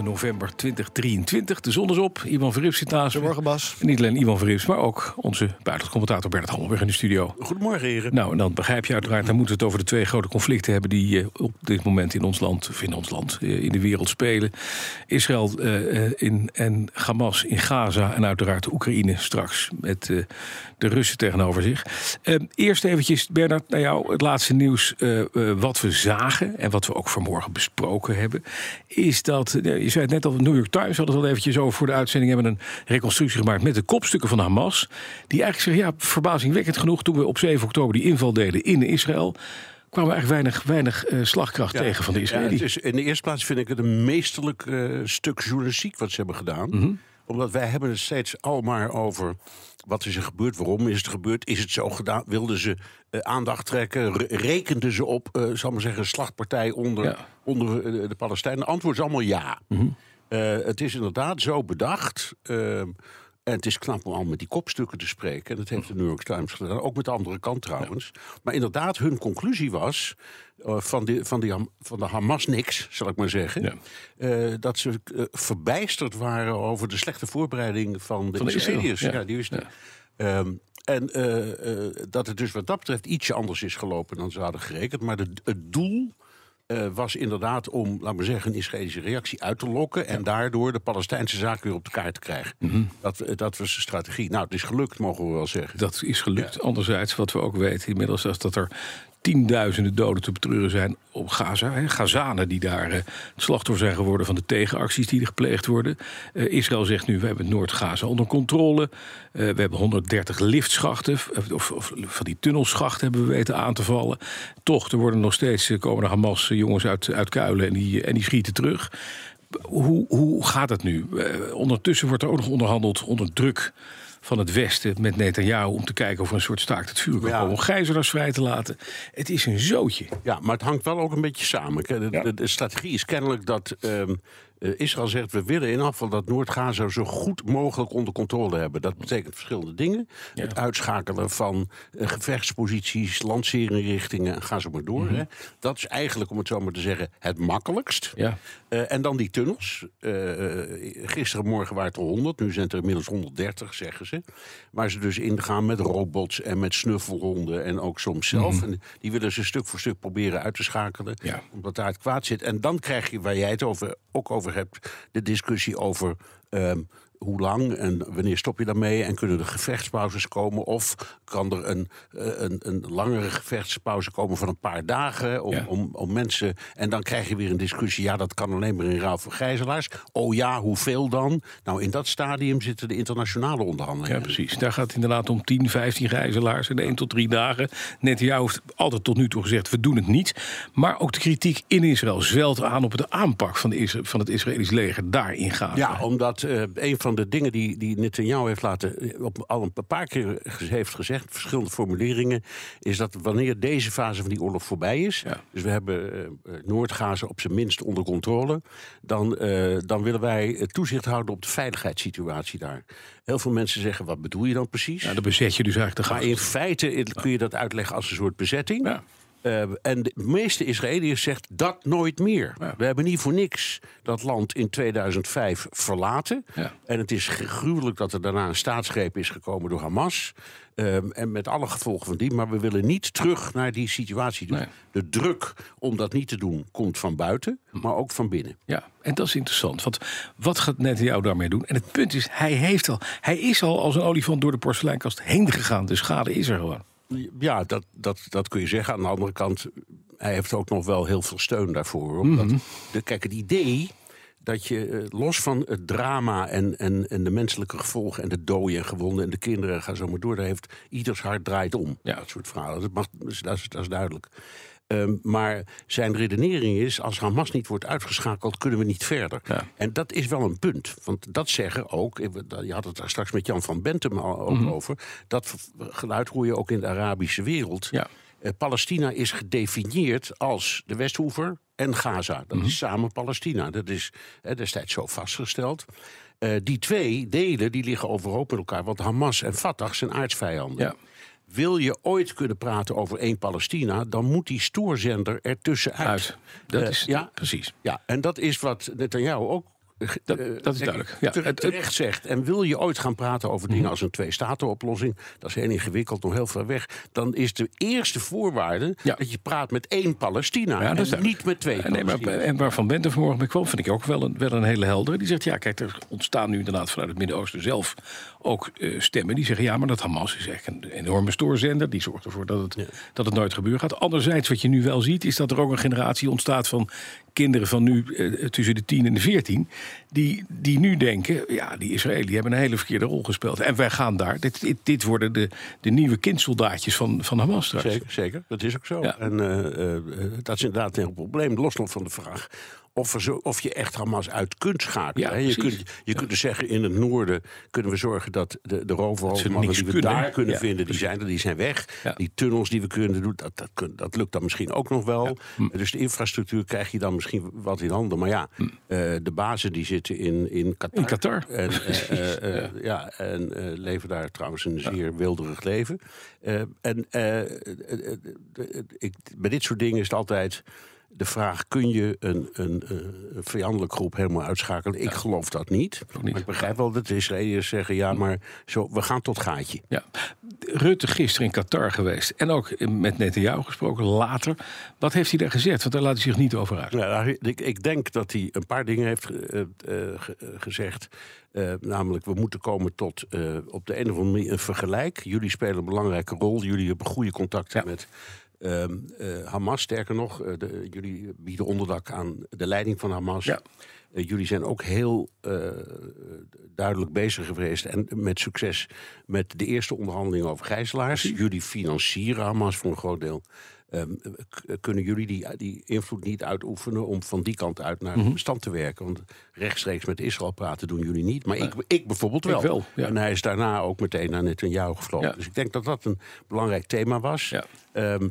9 november 2023. De zon is op. Ivan Verrips zit naast. Goedemorgen, Bas. En niet alleen Ivan Verrips, maar ook onze buitenlandcommentator Bernard Hammelberg in de studio. Goedemorgen, heren. Nou, en dan begrijp je uiteraard, dan moeten we het over de twee grote conflicten hebben die eh, op dit moment in ons land, of in ons land, eh, in de wereld spelen. Israël eh, eh, in, en Hamas in Gaza en uiteraard Oekraïne straks met eh, de Russen tegenover zich. Eh, eerst eventjes, Bernard, naar jou het laatste nieuws. eh, eh, wat we zagen en wat we ook vanmorgen besproken hebben, is dat, je zei het net al, New York Times had het al eventjes over voor de uitzending, hebben een reconstructie gemaakt met de kopstukken van Hamas. Die eigenlijk zeggen, ja, verbazingwekkend genoeg, toen we op 7 oktober die inval deden in Israël, kwamen we eigenlijk weinig, weinig eh, slagkracht tegen van de Ja, Israëli's. is, in de eerste plaats vind ik het een meesterlijk eh, stuk journalistiek wat ze hebben gedaan. Mhm. Omdat wij hebben het steeds al maar over wat is er gebeurd, waarom is het gebeurd, is het zo gedaan, wilden ze eh, aandacht trekken, re- rekenden ze op, eh zal maar zeggen, een slachtpartij onder, Ja. onder eh, de Palestijnen. Het antwoord is allemaal ja. Mhm. Het is inderdaad zo bedacht. En het is knap om al met die kopstukken te spreken. En dat heeft de New York Times gedaan. Ook met de andere kant trouwens. Maar inderdaad, hun conclusie was. eh, van, die, van, die, van de Hamas niks, zal ik maar zeggen. Ja. eh, dat ze eh, verbijsterd waren over de slechte voorbereiding van de, Van de Israëliërs. Israël, ja. Ja. die wisten. Ja. Ehm, en dat het dus wat dat betreft ietsje anders is gelopen dan ze hadden gerekend. Maar de, het doel eh, was inderdaad om, laat maar zeggen, een Israëlische reactie uit te lokken. En daardoor de Palestijnse zaak weer op de kaart te krijgen. Mhm. dat, eh, dat was de strategie. Nou, het is gelukt, mogen we wel zeggen. Dat is gelukt. Anderzijds, wat we ook weten inmiddels, is dat er tienduizenden doden te betreuren zijn op Gaza. Hè. Gazanen die daar eh, het slachtoffer zijn geworden van de tegenacties die er gepleegd worden. Eh, Israël zegt nu, we hebben Noord-Gaza onder controle. Eh, we hebben 130 liftschachten, of, of, van die tunnelschachten hebben we weten aan te vallen. Toch, er worden nog steeds, komen Hamas jongens uit, uit Kuilen en die, en die schieten terug. Hoe, hoe gaat het nu? Ondertussen wordt er ook nog onderhandeld onder druk van het Westen met Netanyahu om te kijken of er een soort staakt het vuur kan Ja. komen om gijzelaars vrij te laten. Het is een zootje. Ja, maar het hangt wel ook een beetje samen. De, Ja. de, de strategie is kennelijk dat ehm, eh, Israël zegt... we willen in afval dat Noord-Gaza zo goed mogelijk onder controle hebben. Dat betekent verschillende dingen. Ja. Het uitschakelen van eh, gevechtsposities, lanceringrichtingen... ga zo maar door. Mhm. hè. Dat is eigenlijk, om het zo maar te zeggen, het makkelijkst. Ja. Eh, en dan die tunnels. Eh, gisterenmorgen waren het er 100, nu zijn het er inmiddels 130, zeggen ze. Waar ze dus ingaan met robots en met snuffelhonden en ook soms zelf. En die willen ze stuk voor stuk proberen uit te schakelen, Ja. omdat daar het kwaad zit. En dan krijg je, waar jij het over, ook over hebt, de discussie over... ehm, hoe lang en wanneer stop je daarmee? En kunnen er gevechtspauzes komen? Of kan er een, eh, een, een langere gevechtspauze komen van een paar dagen? Om, Ja. om, om mensen. En dan krijg je weer een discussie. Ja, dat kan alleen maar in ruil voor gijzelaars. Oh ja, hoeveel dan? Nou, in dat stadium zitten de internationale onderhandelingen. Ja, precies. Daar gaat het inderdaad om 10, 15 gijzelaars in 1 tot 3 dagen. Netanyahu heeft altijd tot nu toe gezegd, we doen het niet. Maar ook de kritiek in Israël zwelt aan op de aanpak van, de van het Israëlisch leger daar in Gaza. Ja, omdat eh, een van de dingen die, die Netanyahu heeft laten, eh, op, al een paar keer heeft gezegd, verschillende formuleringen, is dat wanneer deze fase van die oorlog voorbij is, Ja. dus we hebben eh, Noord-Gaza op zijn minst onder controle, dan, dan willen wij toezicht houden op de veiligheidssituatie daar. Heel veel mensen zeggen, wat bedoel je dan precies? Ja, dan bezet je dus eigenlijk de maar in feite kun je dat uitleggen als een soort bezetting. Ja. Eh, en de meeste Israëliërs zegt dat nooit meer. Ja. We hebben niet voor niks dat land in 2005 verlaten. Ja. En het is gruwelijk dat er daarna een staatsgreep is gekomen door Hamas. Ehm, en met alle gevolgen van die. Maar we willen niet terug naar die situatie. Nee. De druk om dat niet te doen komt van buiten, maar ook van binnen. Ja, en dat is interessant. Want wat gaat Netanyahu daarmee doen? En het punt is, hij, heeft al, hij is al als een olifant door de porseleinkast heen gegaan. De schade is er gewoon. Ja, dat, dat, dat kun je zeggen. Aan de andere kant, hij heeft ook nog wel heel veel steun daarvoor. Omdat, de, kijk, het idee dat je eh, los van het drama en, en, en de menselijke gevolgen... en de doden en gewonden en de kinderen, ga zo maar door... daar heeft ieders hart draait om, Ja. dat soort verhalen. Dat, mag, dat, is, dat is duidelijk. Ehm, maar zijn redenering is: als Hamas niet wordt uitgeschakeld, kunnen we niet verder. Ja. En dat is wel een punt. Want dat zeggen ook, je had het daar straks met Jan van Bentem al Mhm. over. Dat geluid hoor je ook in de Arabische wereld. Ja. Eh, Palestina is gedefinieerd als de Westhoever en Gaza. Dat Mhm. is samen Palestina. Dat is destijds zo vastgesteld. Eh, die twee delen die liggen overhoop met elkaar. Want Hamas en Fatah zijn aardsvijanden. Ja. Wil je ooit kunnen praten over één Palestina, dan moet die stoorzender ertussenuit. Uit. Dat Eh, is ja. precies. Ja, en dat is wat Netanyahu ook. Eh, Dat- eh, dat is duidelijk. Ja, terecht zegt. En wil je ooit gaan praten over dingen als een twee-staten-oplossing, dat is heel ingewikkeld, nog heel ver weg. Dan is de eerste voorwaarde Ja. dat je praat met één Palestina. Ja, en niet met twee nee, maar, en waar Van Benten vanmorgen mee kwam, vind ik ook wel een, wel een hele heldere. Die zegt, ja, kijk, er ontstaan nu inderdaad vanuit het Midden-Oosten zelf ook eh, stemmen. Die zeggen, ja, maar dat Hamas is echt een enorme stoorzender. Die zorgt ervoor dat het, dat het nooit gebeuren gaat. Anderzijds, wat je nu wel ziet, is dat er ook een generatie ontstaat van kinderen van nu eh, tussen de 10 en de 14. Die, die nu denken, ja, die Israëliën die hebben een hele verkeerde rol gespeeld. En wij gaan daar. Dit, dit, dit worden de, de nieuwe kindsoldaatjes van, van Hamas straks. Zeker, zeker, dat is ook zo. Ja. En eh, eh, eh, dat is inderdaad een heel probleem. Los van de vraag of, zo, of je echt Hamas uit kunt schakelen. Ja, je precies. kunt, je kunt dus zeggen, in het noorden kunnen we zorgen dat de, de roverhoofdmannen die we kunnen. daar kunnen Ja, vinden, die precies. zijn er, die zijn weg. Die tunnels die we kunnen doen, dat, dat, dat lukt dan misschien ook nog wel. Hm. Dus de infrastructuur krijg je dan misschien wat in handen. Maar ja, eh, de bazen die zitten in, in Qatar. Hm. In Qatar. En, eh, eh, eh, ja. en eh, leven daar trouwens een zeer wilderig leven. Eh, en eh, eh, eh, eh, ik, bij dit soort dingen is het altijd de vraag: kun je een, een, eh, een vijandelijk groep helemaal uitschakelen? Ik geloof dat niet. Maar ik begrijp wel dat de Israëliërs zeggen: ja, maar zo, we gaan tot gaatje. Ja. Rutte gisteren in Qatar geweest en ook met Netanyahu gesproken later. Wat heeft hij daar gezegd? Want daar laat hij zich niet over uit. Ja, ik, ik denk dat hij een paar dingen heeft eh, eh, ge- gezegd. Namelijk, we moeten komen tot op de een of andere manier een vergelijk. Jullie spelen een belangrijke rol. Jullie hebben goede contacten Ja. met Hamas. Sterker nog, eh, de- jullie bieden onderdak aan de leiding van Hamas. Ja. Eh, jullie zijn ook heel eh, duidelijk bezig geweest en met succes met de eerste onderhandelingen over gijzelaars. Jullie financieren Hamas voor een groot deel. Ehm, kunnen jullie die, die invloed niet uitoefenen om van die kant uit naar Mhm. het bestand te werken? Want rechtstreeks met Israël praten doen jullie niet. Maar ik, ik bijvoorbeeld wel. Ik wel, ja. En hij is daarna ook meteen naar Netanyahu gevlogen. Ja. Dus ik denk dat dat een belangrijk thema was. Ja. Ehm, eh,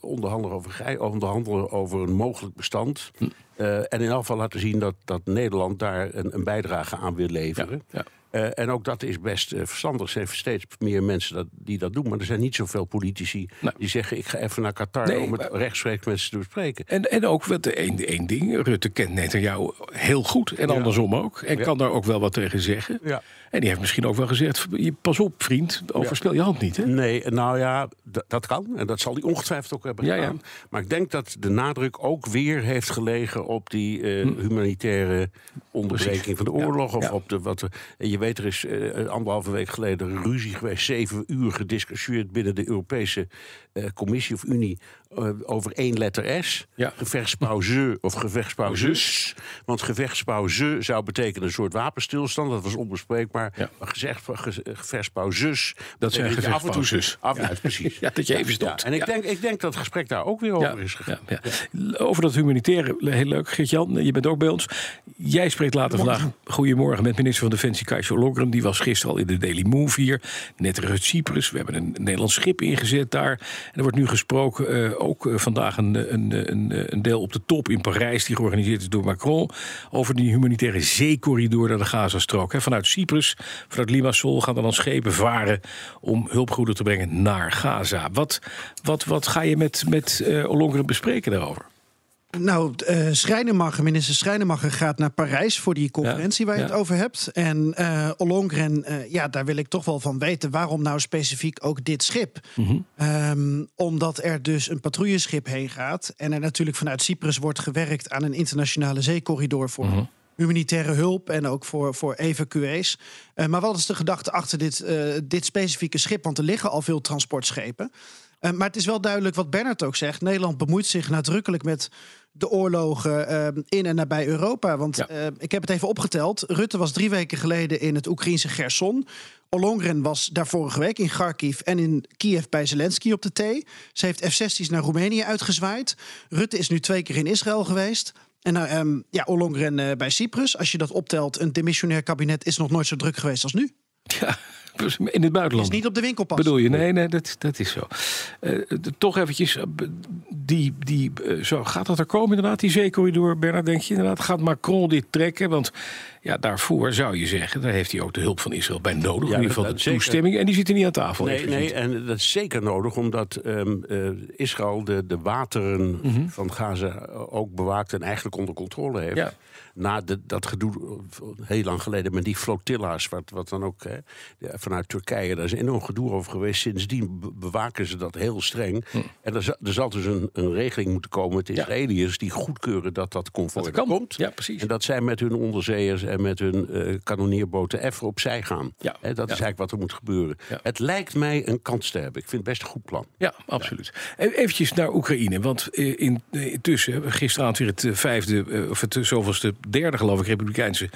onderhandelen, over, onderhandelen over een mogelijk bestand. Hm. Eh, en in elk geval laten zien dat, dat Nederland daar een, een bijdrage aan wil leveren. Ja. Eh, en ook dat is best eh, verstandig. Er zijn steeds meer mensen dat, die dat doen. Maar er zijn niet zoveel politici die zeggen... ik ga even naar Qatar Nee, om het maar- rechtstreeks met ze te bespreken. En, en ook wat één, één ding. Rutte kent Netanyahu heel goed. En andersom ook. En Ja. kan daar ook wel wat tegen zeggen. Ja. En die heeft misschien ook wel gezegd: pas op, vriend, overspel je hand niet. Hè? Nee, nou ja, dat kan. En dat zal hij ongetwijfeld ook hebben Ja, ja. gedaan. Maar ik denk dat de nadruk ook weer heeft gelegen op die eh, Hm. humanitaire onderbreking van de oorlog. Of op de wat. je weet, er is eh, anderhalve week geleden ruzie geweest, zeven uur gediscussieerd binnen de Europese eh, Commissie of Unie eh, over één letter S. Ja. Gevechtspauze of gevechtspauzus. Want gevechtspauze zou betekenen een soort wapenstilstand. Dat was onbespreekbaar. Ja. Maar gezegd, ge- gevechtspauzus. Dat zijn af en toe- gevechtspauzes. Af, Ja. precies. Ja, dat je even stopt. En ik, Ja. denk, ik denk dat het gesprek daar ook weer over is gegaan. ja, ja. Over dat humanitaire, heel leuk. Geert-Jan, je bent ook bij ons. Jij spreekt later vandaag. Goedemorgen met minister van Defensie Kajsa Ollongren. Die was gisteren al in de Daily Move hier. Net uit Cyprus. We hebben een Nederlands schip ingezet daar. En er wordt nu gesproken, eh, ook eh, vandaag een, een, een, een deel op de top in Parijs... die georganiseerd is door Macron... over die humanitaire zeecorridor naar de Gazastrook. Hè. Vanuit Cyprus, vanuit Limassol gaan er dan schepen varen... om hulpgoederen te brengen naar Gaza. Wat, wat, wat ga je met, met eh Ollongren bespreken daarover? Nou, Schrijnemacher, minister Schrijnemacher gaat naar Parijs voor die conferentie waar je ja. het over hebt. En eh Ollongren, eh, ja, daar wil ik toch wel van weten waarom nou specifiek ook dit schip. Mhm. Ehm, omdat er dus een patrouilleschip heen gaat en er natuurlijk vanuit Cyprus wordt gewerkt aan een internationale zeecorridor voor Mhm. humanitaire hulp en ook voor, voor evacuees. Uh, maar wat is de gedachte achter dit, uh, dit specifieke schip? Want er liggen al veel transportschepen. Uh, maar het is wel duidelijk wat Bernard ook zegt. Nederland bemoeit zich nadrukkelijk met de oorlogen in en nabij Europa. Want ja. ik heb het even opgeteld. Rutte was drie weken geleden in het Oekraïnse Gerson. Olongren was daar vorige week in Kharkiv en in Kiev bij Zelensky op de thee. Ze heeft F-16's naar Roemenië uitgezwaaid. Rutte is nu twee keer in Israël geweest. En uh, um, ja, Ollongren uh, bij Cyprus. Als je dat optelt, een demissionair kabinet is nog nooit zo druk geweest als nu. Ja, in het buitenland. Is niet op de winkelpas. Bedoel je? Nee, nee, dat, dat is zo. Uh, toch eventjes, die, die, zo, gaat dat er komen inderdaad, die zeecorridor, Bernard, denk je inderdaad? Gaat Macron dit trekken? Want ja, daarvoor zou je zeggen, daar heeft hij ook de hulp van Israël bij nodig. Ja, in ieder geval de toestemming. En die zit er niet aan tafel. Nee, nee en dat is zeker nodig, omdat um, uh, Israël de, de wateren mm -hmm. van Gaza ook bewaakt en eigenlijk onder controle heeft. Ja. Na de, dat gedoe heel lang geleden met die flotilla's, wat, wat dan ook hè, vanuit Turkije, daar is enorm gedoe over geweest. Sindsdien bewaken ze dat heel streng. Hm. En er, er, zal dus een, een, regeling moeten komen met de Israëliërs die goedkeuren dat dat conform komt. Ja, precies. En dat zij met hun onderzeeërs en met hun uh, kanonneerboten even opzij gaan. Ja. He, dat is eigenlijk wat er moet gebeuren. Het lijkt mij een kans te hebben. Ik vind het best een goed plan. Ja, absoluut. Even naar Oekraïne. Want in, intussen hebben we gisteravond weer het vijfde, of het zoveelste derde, geloof ik, Republikeinse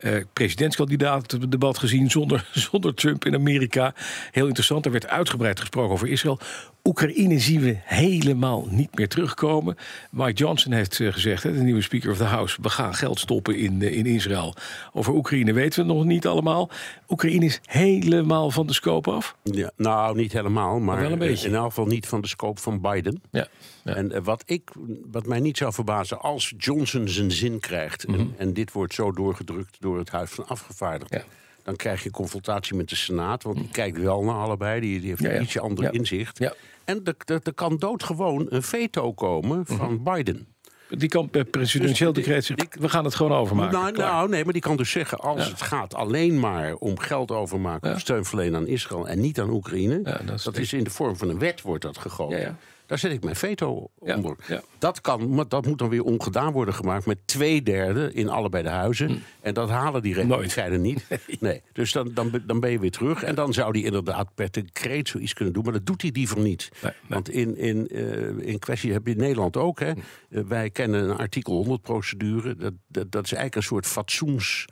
uh, presidentskandidaat debat gezien zonder, zonder Trump in Amerika. Heel interessant. Er werd uitgebreid gesproken over Israël. Oekraïne zien we helemaal niet meer terugkomen. Mike Johnson heeft uh, gezegd, hè, de nieuwe Speaker of the House, we gaan geld stoppen in, uh, in Israël. Over Oekraïne weten we nog niet allemaal. Oekraïne is helemaal van de scope af. Ja, nou, niet helemaal, maar, maar wel een beetje. in elk geval niet van de scope van Biden. Ja. Ja. En wat, ik, wat mij niet zou verbazen, als Johnson zijn zin krijgt... Mm -hmm. en, en, dit wordt zo doorgedrukt door het Huis van Afgevaardigden... Ja. Dan krijg je confrontatie met de Senaat, want die kijkt wel naar allebei. Die, die heeft een ietsje ander inzicht. En er, kan doodgewoon een veto komen van mm -hmm. Biden. Die kan per presidentieel dus decreet zeggen, we gaan het gewoon overmaken. Nou, nou, nee, maar die kan dus zeggen, als ja. het gaat alleen maar om geld overmaken... Ja. of steun verlenen aan Israël en niet aan Oekraïne... Ja, dat, is, dat is, in de vorm van een wet wordt dat gegoten. Daar zet ik mijn veto onder. Ja. Dat, kan, maar dat moet dan weer ongedaan worden gemaakt met twee derde in allebei de huizen. Hm. En dat halen die Republikeinen niet. Nee. Dus dan, dan, dan ben je weer terug. En dan zou die inderdaad per decreet zoiets kunnen doen. Maar dat doet hij liever niet. Nee, nee. Want in, in, uh, in kwestie heb je in Nederland ook. Hè. Uh, wij kennen een artikel 100 procedure. Dat, dat, dat is eigenlijk een soort fatsoens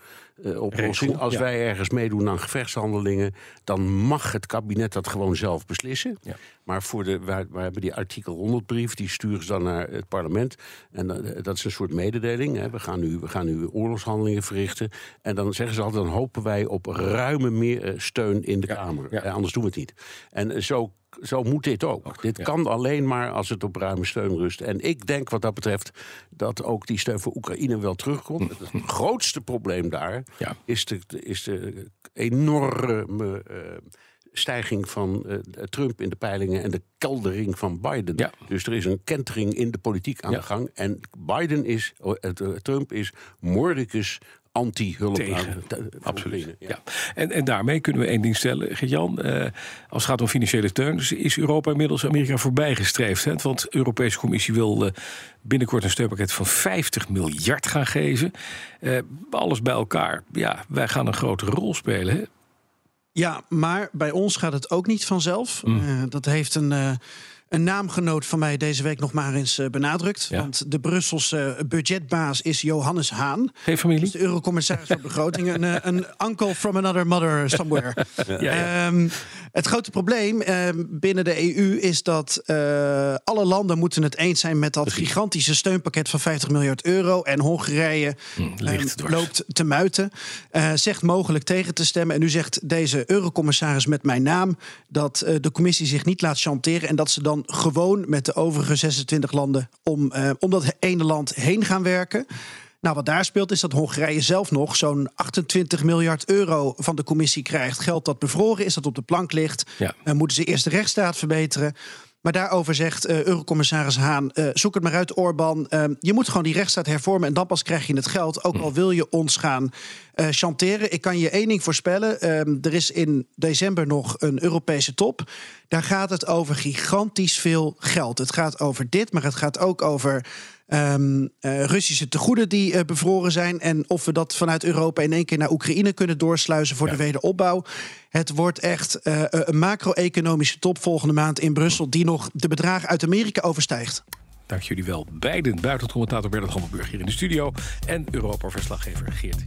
uh, oplossing. Als ja. wij ergens meedoen aan gevechtshandelingen, dan mag het kabinet dat gewoon zelf beslissen. Ja. Maar voor de, wij, wij hebben die artikel 100 brief, die sturen ze dan naar het parlement. En uh, dat is een soort mededeling. Hè. We, gaan nu, we gaan nu oorlogshandelingen verrichten. En dan zeggen ze altijd, dan hopen wij op ruime meer uh, steun in de ja. Kamer. anders doen we het niet. En zo zo moet dit ook. dit ja. kan alleen maar als het op ruime steun rust. En ik denk wat dat betreft dat ook die steun voor Oekraïne wel terugkomt. Het grootste probleem daar ja. is, de, is de enorme uh, stijging van uh, Trump in de peilingen en de keldering van Biden. Ja. Dus er is een kentering in de politiek aan de gang. En Biden is, uh, Trump is Mordicus anti-hulp tegen. Absoluut. Ja. ja. En, en daarmee kunnen we één ding stellen, Gert-Jan. Uh, als het gaat om financiële steun, dus is Europa inmiddels Amerika voorbijgestreefd. Hè? Want de Europese Commissie wil uh, binnenkort een steunpakket van 50 miljard gaan geven. Uh, alles bij elkaar. Ja, wij gaan een grotere rol spelen. Hè? Ja, maar bij ons gaat het ook niet vanzelf. Mm. dat heeft een een naamgenoot van mij deze week nog maar eens uh, benadrukt. Ja. Want de Brusselse uh, budgetbaas is Johannes Haan. Geen familie? Dus de eurocommissaris van begrotingen. Een, uh, een uncle from another mother somewhere. ja. Um, het grote probleem ehm, binnen de EU is dat alle landen moeten het eens zijn met dat gigantische steunpakket van 50 miljard euro. En Hongarije hm, um, loopt te muiten. zegt mogelijk tegen te stemmen. En nu zegt deze eurocommissaris met mijn naam dat de commissie zich niet laat chanteren. En dat ze dan gewoon met de overige 26 landen om, uh, om dat ene land heen gaan werken. Nou, wat daar speelt is dat Hongarije zelf nog zo'n 28 miljard euro van de commissie krijgt. Geld dat bevroren is, dat op de plank ligt. Ja. Uh, moeten ze eerst de rechtsstaat verbeteren. Maar daarover zegt uh, Eurocommissaris Haan: uh, zoek het maar uit, Orbán. Uh, je moet gewoon die rechtsstaat hervormen en dan pas krijg je het geld. Ook al wil je ons gaan chanteren. Ik kan je één ding voorspellen: er is in december nog een Europese top. Daar gaat het over gigantisch veel geld. Het gaat over dit, maar het gaat ook over ehm, eh, Russische tegoeden die eh, bevroren zijn. En of we dat vanuit Europa in één keer naar Oekraïne kunnen doorsluizen voor de wederopbouw. Het wordt echt eh, een macro-economische top volgende maand in Brussel, die nog de bedragen uit Amerika overstijgt. Dank jullie wel. Beiden, buitencommentator Bernard Hammelburg hier in de studio en Europa-verslaggever Geert